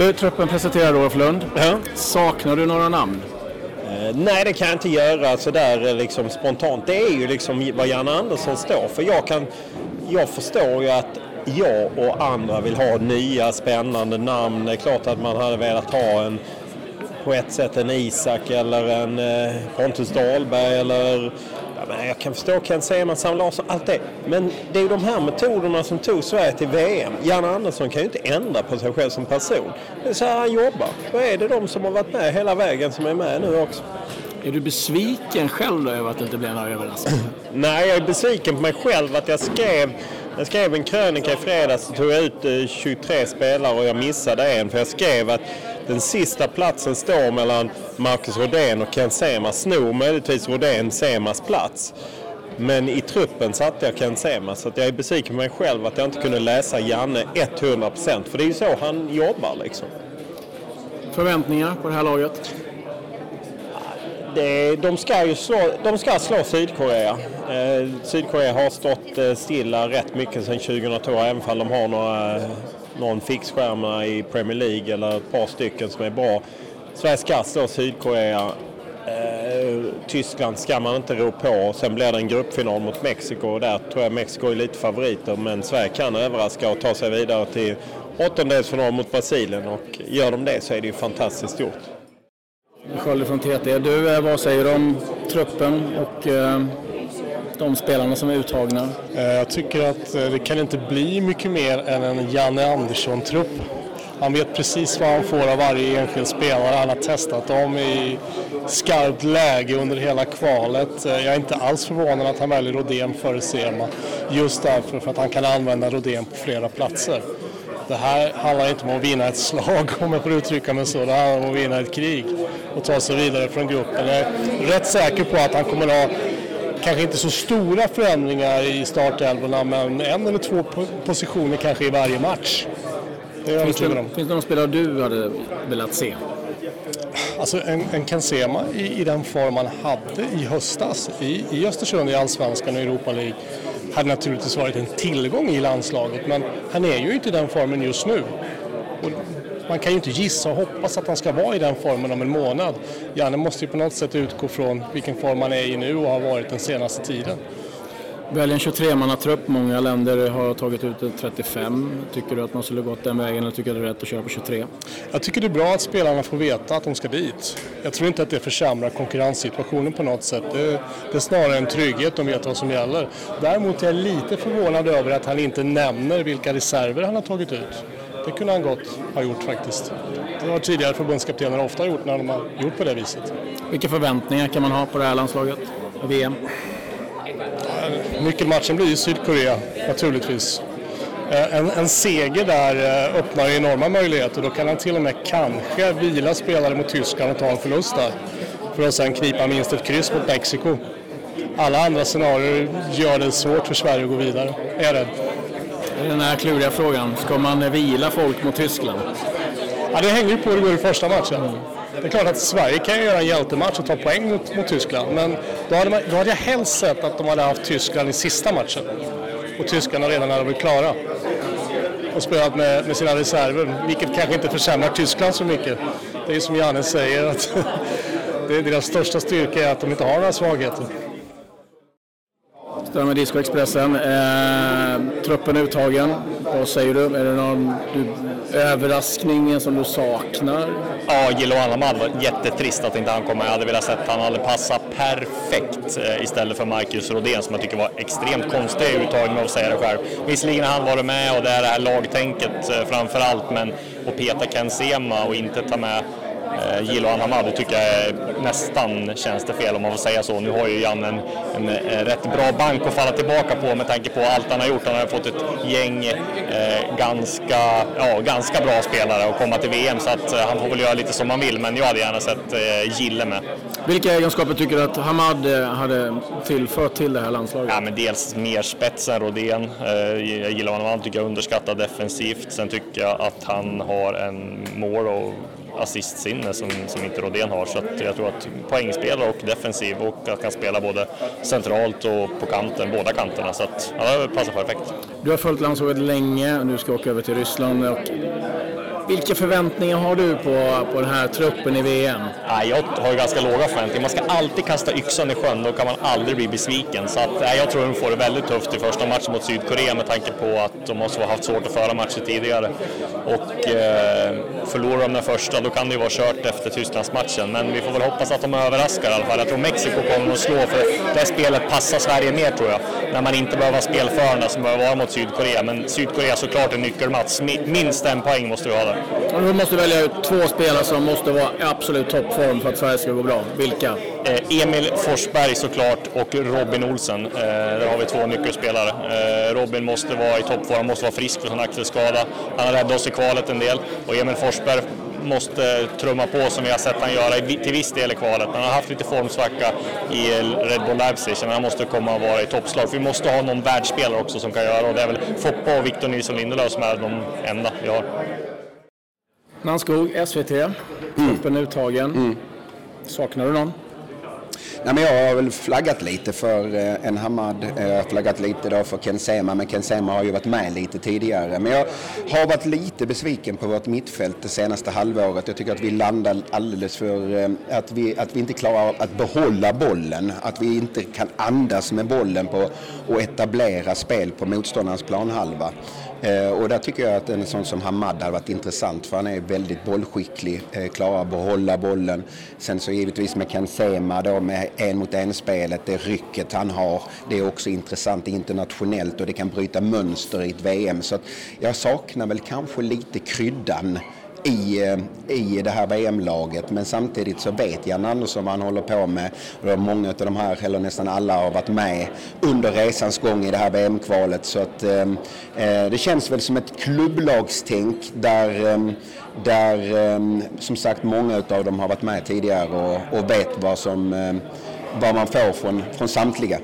Du, truppen presenterar Rolf Lund. Ja. Saknar du några namn? Eh, nej, det kan jag inte göra sådär eh, liksom spontant. Det är ju liksom vad Janne Andersson står för. Jag, kan, jag förstår ju att jag och andra vill ha nya spännande namn. Det är klart att man hade velat ha en på ett sätt en Isak eller en eh, Pontus Dahlberg eller men jag kan förstå Ken Sema, Sam Larsson, allt det. Men det är ju de här metoderna som tog Sverige till VM. Janne Andersson kan ju inte ändra på sig själv som person. Det är så här han jobbar. Då är det de som har varit med hela vägen som är med nu också. Är du besviken själv då över att det inte blev några överraskningar? Nej, jag är besviken på mig själv att jag skrev jag skrev en krönika i fredags och tog ut 23 spelare och jag missade en för jag skrev att den sista platsen står mellan Marcus Rodén och Ken Sema. Snor möjligtvis Rodén Semas plats. Men i truppen satte jag Ken Sema så jag är besviken på mig själv att jag inte kunde läsa Janne 100% för det är ju så han jobbar liksom. Förväntningar på det här laget? Det, eh, de, ska ju slå, de ska slå Sydkorea. Eh, Sydkorea har stått eh, stilla rätt mycket sedan 2002 även om de har några någon fixstjärna i Premier League eller ett par stycken som är bra. Sverige ska slå Sydkorea. Eh, Tyskland ska man inte ro på. Sen blir det en gruppfinal mot Mexiko och där tror jag Mexiko är lite favoriter men Sverige kan överraska och ta sig vidare till åttondelsfinal mot Brasilien och gör de det så är det ju fantastiskt gjort. Skölde från TT. Du, eh, vad säger du om truppen och eh, de spelarna som är uttagna? Eh, jag tycker att det kan inte bli mycket mer än en Janne Andersson-trupp. Han vet precis vad han får av varje enskild spelare. Han har testat dem i skarpt läge under hela kvalet. Jag är inte alls förvånad att han väljer Rodén före Sema. Just därför för att han kan använda Rodén på flera platser. Det här handlar inte om att vinna ett slag om jag får uttrycka mig så. Det handlar om att vinna ett krig och ta sig vidare från gruppen. Jag är rätt säker på att han kommer att ha kanske inte så stora förändringar i startelvorna men en eller två positioner kanske i varje match. Det är finns, det, finns det någon spelare du hade velat se? Alltså en, en Kansema i, i den form han hade i höstas i, i Östersund i Allsvenskan och Europa League hade naturligtvis varit en tillgång i landslaget men han är ju inte i den formen just nu. Och man kan ju inte gissa och hoppas att han ska vara i den formen om en månad. Janne måste ju på något sätt utgå från vilken form han är i nu och har varit den senaste tiden. Välj en 23-mannatrupp, många länder har tagit ut 35. Tycker du att man skulle gått den vägen eller tycker du det är rätt att köra på 23? Jag tycker det är bra att spelarna får veta att de ska dit. Jag tror inte att det försämrar konkurrenssituationen på något sätt. Det, det är snarare en trygghet, de vet vad som gäller. Däremot är jag lite förvånad över att han inte nämner vilka reserver han har tagit ut. Det kunde han gott ha gjort faktiskt. Det har tidigare förbundskaptener ofta gjort när de har gjort på det viset. Vilka förväntningar kan man ha på det här landslaget VM? Nyckelmatchen blir ju Sydkorea naturligtvis. Eh, en, en seger där eh, öppnar enorma möjligheter. Då kan han till och med kanske vila spelare mot Tyskland och ta en förlust där. För att sen knipa minst ett kryss mot Mexiko. Alla andra scenarier gör det svårt för Sverige att gå vidare, är jag rädd. Den här kluriga frågan, ska man vila folk mot Tyskland? Ja, det hänger på hur det går i första matchen. Mm. Det är klart att Sverige kan göra en hjältematch och ta poäng mot, mot Tyskland. Men då hade, man, då hade jag helst sett att de hade haft Tyskland i sista matchen. Och tyskarna redan när de varit klara. Och spelat med, med sina reserver, vilket kanske inte försämrar Tyskland så mycket. Det är som Janne säger, att det är deras största styrka är att de inte har några svagheter. Stämmer med Disco-Expressen. Eh, truppen är uttagen. Vad säger du? Är det någon du, överraskning som du saknar? Ja, Gillo Anamad var jättetrist att inte han kom med. Jag hade velat sett att han hade passat perfekt eh, istället för Marcus Rodén som jag tycker var extremt konstig i uttagningen av att säga det själv. Visserligen har han varit med och det är det här lagtänket eh, framför allt, men att peta Ken Sema och inte ta med eh, Jiloan Hamad tycker jag nästan känns det fel om man får säga så. Nu har ju Jan en, en, en rätt bra bank att falla tillbaka på med tanke på allt han har gjort. Han har fått ett gäng eh, ganska, ja, ganska bra spelare att komma till VM så att eh, han får väl göra lite som han vill men jag hade gärna sett eh, Gille med. Vilka egenskaper tycker du att Hamad eh, hade tillfört till det här landslaget? Ja, men dels mer spets än Rodén. Eh, jag gillar honom, han tycker jag underskattar defensivt. Sen tycker jag att han har en mål och assistsinne som, som inte Rodén har. Så att jag tror att poängspelare och defensiv och att kan spela både centralt och på kanten, båda kanterna. Så att ja, det passar perfekt. Du har följt landslaget länge, nu ska åka över till Ryssland. Och vilka förväntningar har du på, på den här truppen i VM? Ja, jag har ganska låga förväntningar. Man ska alltid kasta yxan i sjön, då kan man aldrig bli besviken. Så att, ja, jag tror de får det väldigt tufft i första matchen mot Sydkorea med tanke på att de har haft svårt att föra matcher tidigare. Och eh, förlorar de den första, då kan det ju vara kört efter Tysklandsmatchen. Men vi får väl hoppas att de överraskar i alla fall. Jag tror Mexiko kommer att slå, för det här spelet passar Sverige mer tror jag. När man inte behöver vara spelförande som behöver vara mot Sydkorea. Men Sydkorea såklart en nyckelmatch. Minst en poäng måste vi ha där. Du måste välja ut två spelare som måste vara i absolut toppform för att Sverige ska gå bra. Vilka? Eh, Emil Forsberg såklart och Robin Olsen. Eh, där har vi två nyckelspelare. Eh, Robin måste vara i toppform, måste vara frisk från sin axelskada. Han har räddat oss i kvalet en del och Emil Forsberg måste trumma på som vi har sett han göra till viss del i kvalet. Han har haft lite formsvacka i Red Bull Leipzig, men han måste komma och vara i toppslag. För vi måste ha någon världsspelare också som kan göra och det är väl Foppa och Victor Nilsson Lindelöf som är de enda vi har. Nanskog, SVT, mm. uttagen. Mm. Saknar du någon? Nej, men jag har väl flaggat lite för eh, en Hamad, jag har flaggat lite då för Ken Sema, men Ken Sema har ju varit med lite tidigare. Men jag har varit lite besviken på vårt mittfält det senaste halvåret. Jag tycker att vi landar alldeles för, eh, att vi, att vi inte klarar att behålla bollen, att vi inte kan andas med bollen på och etablera spel på motståndarens planhalva. Eh, och där tycker jag att en sån som Hamad hade varit intressant för han är väldigt bollskicklig, eh, klarar att behålla bollen. Sen så givetvis med Ken Sema då med en mot en spelet, det rycket han har, det är också intressant internationellt och det kan bryta mönster i ett VM. Så att jag saknar väl kanske lite kryddan i, eh, i det här VM-laget. Men samtidigt så vet Jan Andersson vad han håller på med. Och många av de här, eller nästan alla, har varit med under resans gång i det här VM-kvalet. Så att eh, eh, det känns väl som ett klubblagstänk där, eh, där eh, som sagt många av dem har varit med tidigare och, och vet vad, som, eh, vad man får från, från samtliga.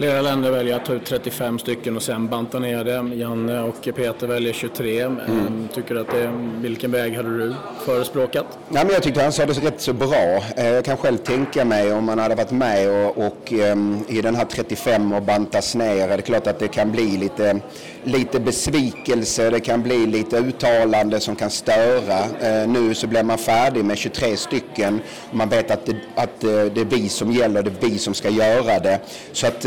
Flera länder väljer att ta ut 35 stycken och sen banta ner det. Janne och Peter väljer 23. Mm. Ehm, tycker att det, vilken väg hade du förespråkat? Ja, men jag tyckte han sa det rätt så bra. Eh, jag kan själv tänka mig om man hade varit med och, och um, i den här 35 och bantas ner. Det är klart att det kan bli lite, lite besvikelse, det kan bli lite uttalande som kan störa. Uh, nu så blir man färdig med 23 stycken. Man vet att det, att det är vi som gäller, det är vi som ska göra det. Så att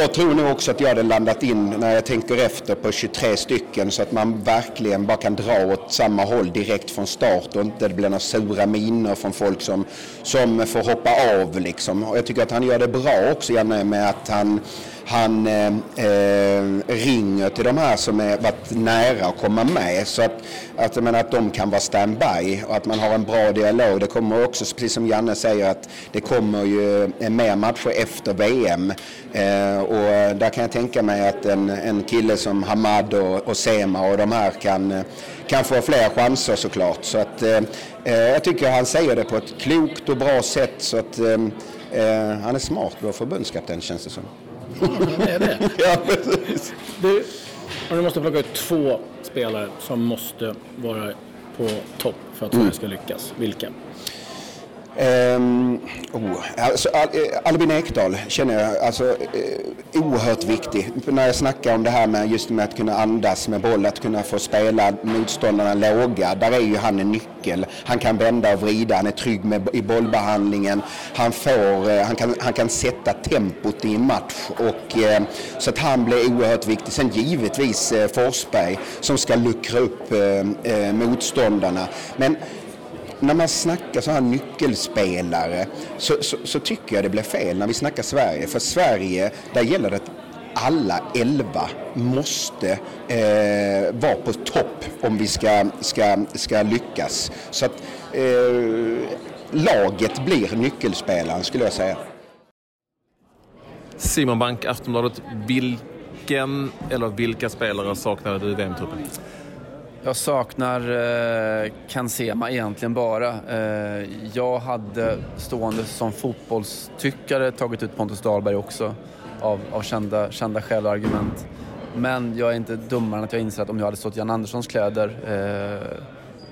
jag tror nog också att jag hade landat in när jag tänker efter på 23 stycken så att man verkligen bara kan dra åt samma håll direkt från start och inte det blir några sura miner från folk som, som får hoppa av liksom. Och jag tycker att han gör det bra också Janne med att han han eh, eh, ringer till de här som är varit nära att komma med så att, att, menar, att de kan vara standby och att man har en bra dialog. Det kommer också, precis som Janne säger, att det kommer ju eh, mer matcher efter VM eh, och där kan jag tänka mig att en, en kille som Hamad och, och Sema och de här kan, kan få fler chanser såklart. Så att, eh, eh, jag tycker han säger det på ett klokt och bra sätt så att eh, han är smart, vår förbundskapten känns det som det är det. ja, precis. Du, du måste plocka ut två spelare som måste vara på topp för att Sverige ska lyckas. Vilka? Um, oh, alltså, Al eh, Albin Ekdal känner jag alltså, eh, oerhört viktig. När jag snackar om det här med just med att kunna andas med boll, att kunna få spela motståndarna låga. Där är ju han en nyckel. Han kan vända och vrida, han är trygg med, i bollbehandlingen. Han, får, eh, han, kan, han kan sätta tempot i en match. Och, eh, så att han blir oerhört viktig. Sen givetvis Forsberg som ska luckra upp motståndarna. Men när man snackar så här nyckelspelare så, så, så, tycker jag det blir fel när vi snackar Sverige. För Sverige, där gäller det att alla elva måste eh, vara på topp om vi ska, ska, ska lyckas. Så att eh, laget blir nyckelspelaren skulle jag säga. Simon Bank, Aftonbladet. Vilken eller vilka spelare saknade du i VM-truppen? Jag saknar eh, Kansema egentligen bara. Eh, jag hade stående som fotbollstyckare tagit ut Pontus Dahlberg också av, av kända, kända skäl och argument. Men jag är inte dummare än att jag inser att om jag hade stått i Jan Anderssons kläder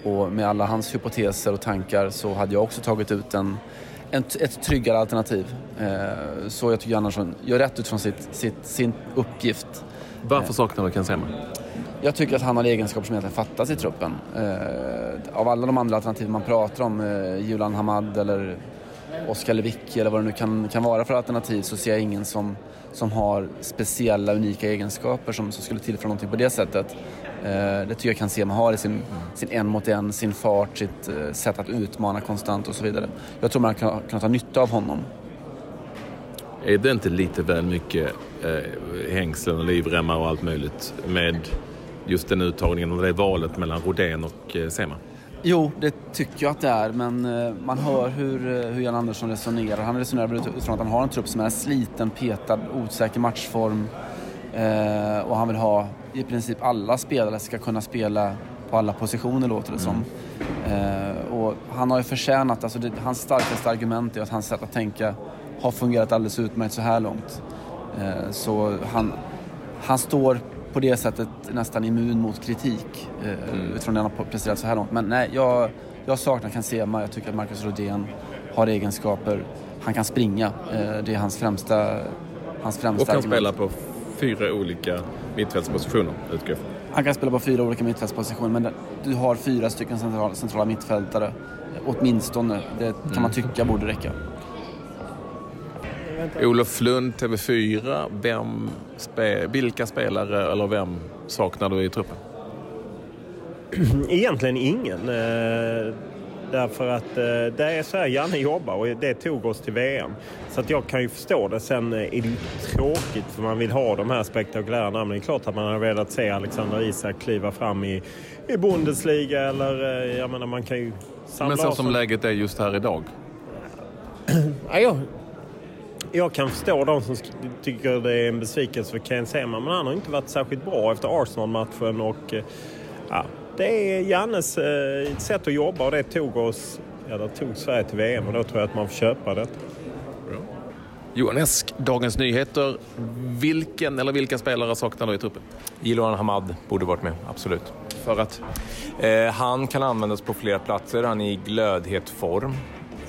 eh, och med alla hans hypoteser och tankar så hade jag också tagit ut en, en ett tryggare alternativ. Eh, så jag tycker Jan Andersson gör rätt utifrån sitt, sitt, sin uppgift. Varför saknar du Kansema? Jag tycker att han har egenskaper som egentligen fattas i truppen. Eh, av alla de andra alternativ man pratar om, eh, Julan Hamad eller Oskar Lewicki eller vad det nu kan, kan vara för alternativ så ser jag ingen som, som har speciella unika egenskaper som, som skulle tillföra någonting på det sättet. Eh, det tycker jag kan se man har i sin, sin en mot en, sin fart, sitt eh, sätt att utmana konstant och så vidare. Jag tror man kan, kan ta nytta av honom. Är det inte lite väl mycket eh, hängslen och livremmar och allt möjligt med just den uttagningen och det valet mellan Rodén och eh, Sema? Jo, det tycker jag att det är, men eh, man hör hur, eh, hur Jan Andersson resonerar. Han resonerar utifrån att han har en trupp som är sliten, petad, osäker matchform eh, och han vill ha i princip alla spelare ska kunna spela på alla positioner låter det som. Eh, och han har ju förtjänat, alltså det, hans starkaste argument är att hans sätt att tänka har fungerat alldeles utmärkt så här långt. Eh, så han, han står på det sättet nästan immun mot kritik eh, Mm. utifrån det han har presterat så här långt. Men nej, jag, jag saknar Kansema. Jag tycker att Marcus Rodén har egenskaper. Han kan springa. Eh, det är hans främsta, hans främsta Och kan spela på fyra olika mittfältspositioner, utgår. Han kan spela på fyra olika mittfältspositioner men du har fyra stycken centrala, centrala mittfältare. Åtminstone. Det kan Mm. man tycka borde räcka. Olof Lund, TV4. Vem spe, vilka spelare eller vem saknar du i truppen? Egentligen ingen. Eh, därför att eh, det är så här Janne jobbar och det tog oss till VM. Så att jag kan ju förstå det. Sen eh, är det ju tråkigt för man vill ha de här spektakulära namnen. Det är klart att man har velat se Alexander Isak kliva fram i, i Bundesliga eller jag menar man kan ju samla Men så som om- läget är just här idag. Ja, jag, kan förstå de som tycker det är en besvikelse för Ken Sema, men han har inte varit särskilt bra efter Arsenal-matchen och eh, ja, det är Jannes eh, sätt att jobba och det tog oss, ja det tog Sverige till VM och då tror jag att man får köpa det. Johan Esk, Dagens Nyheter. Vilken eller vilka spelare saknar du i truppen? Jiloan Hamad borde varit med, absolut. För att eh, han kan användas på flera platser, han är i glödhet form.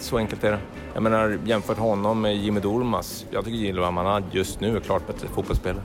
Så enkelt är det. Jag menar, jämfört honom med Jimmy Durmaz, jag tycker Jiloan Hamad just nu är klart bättre fotbollsspelare.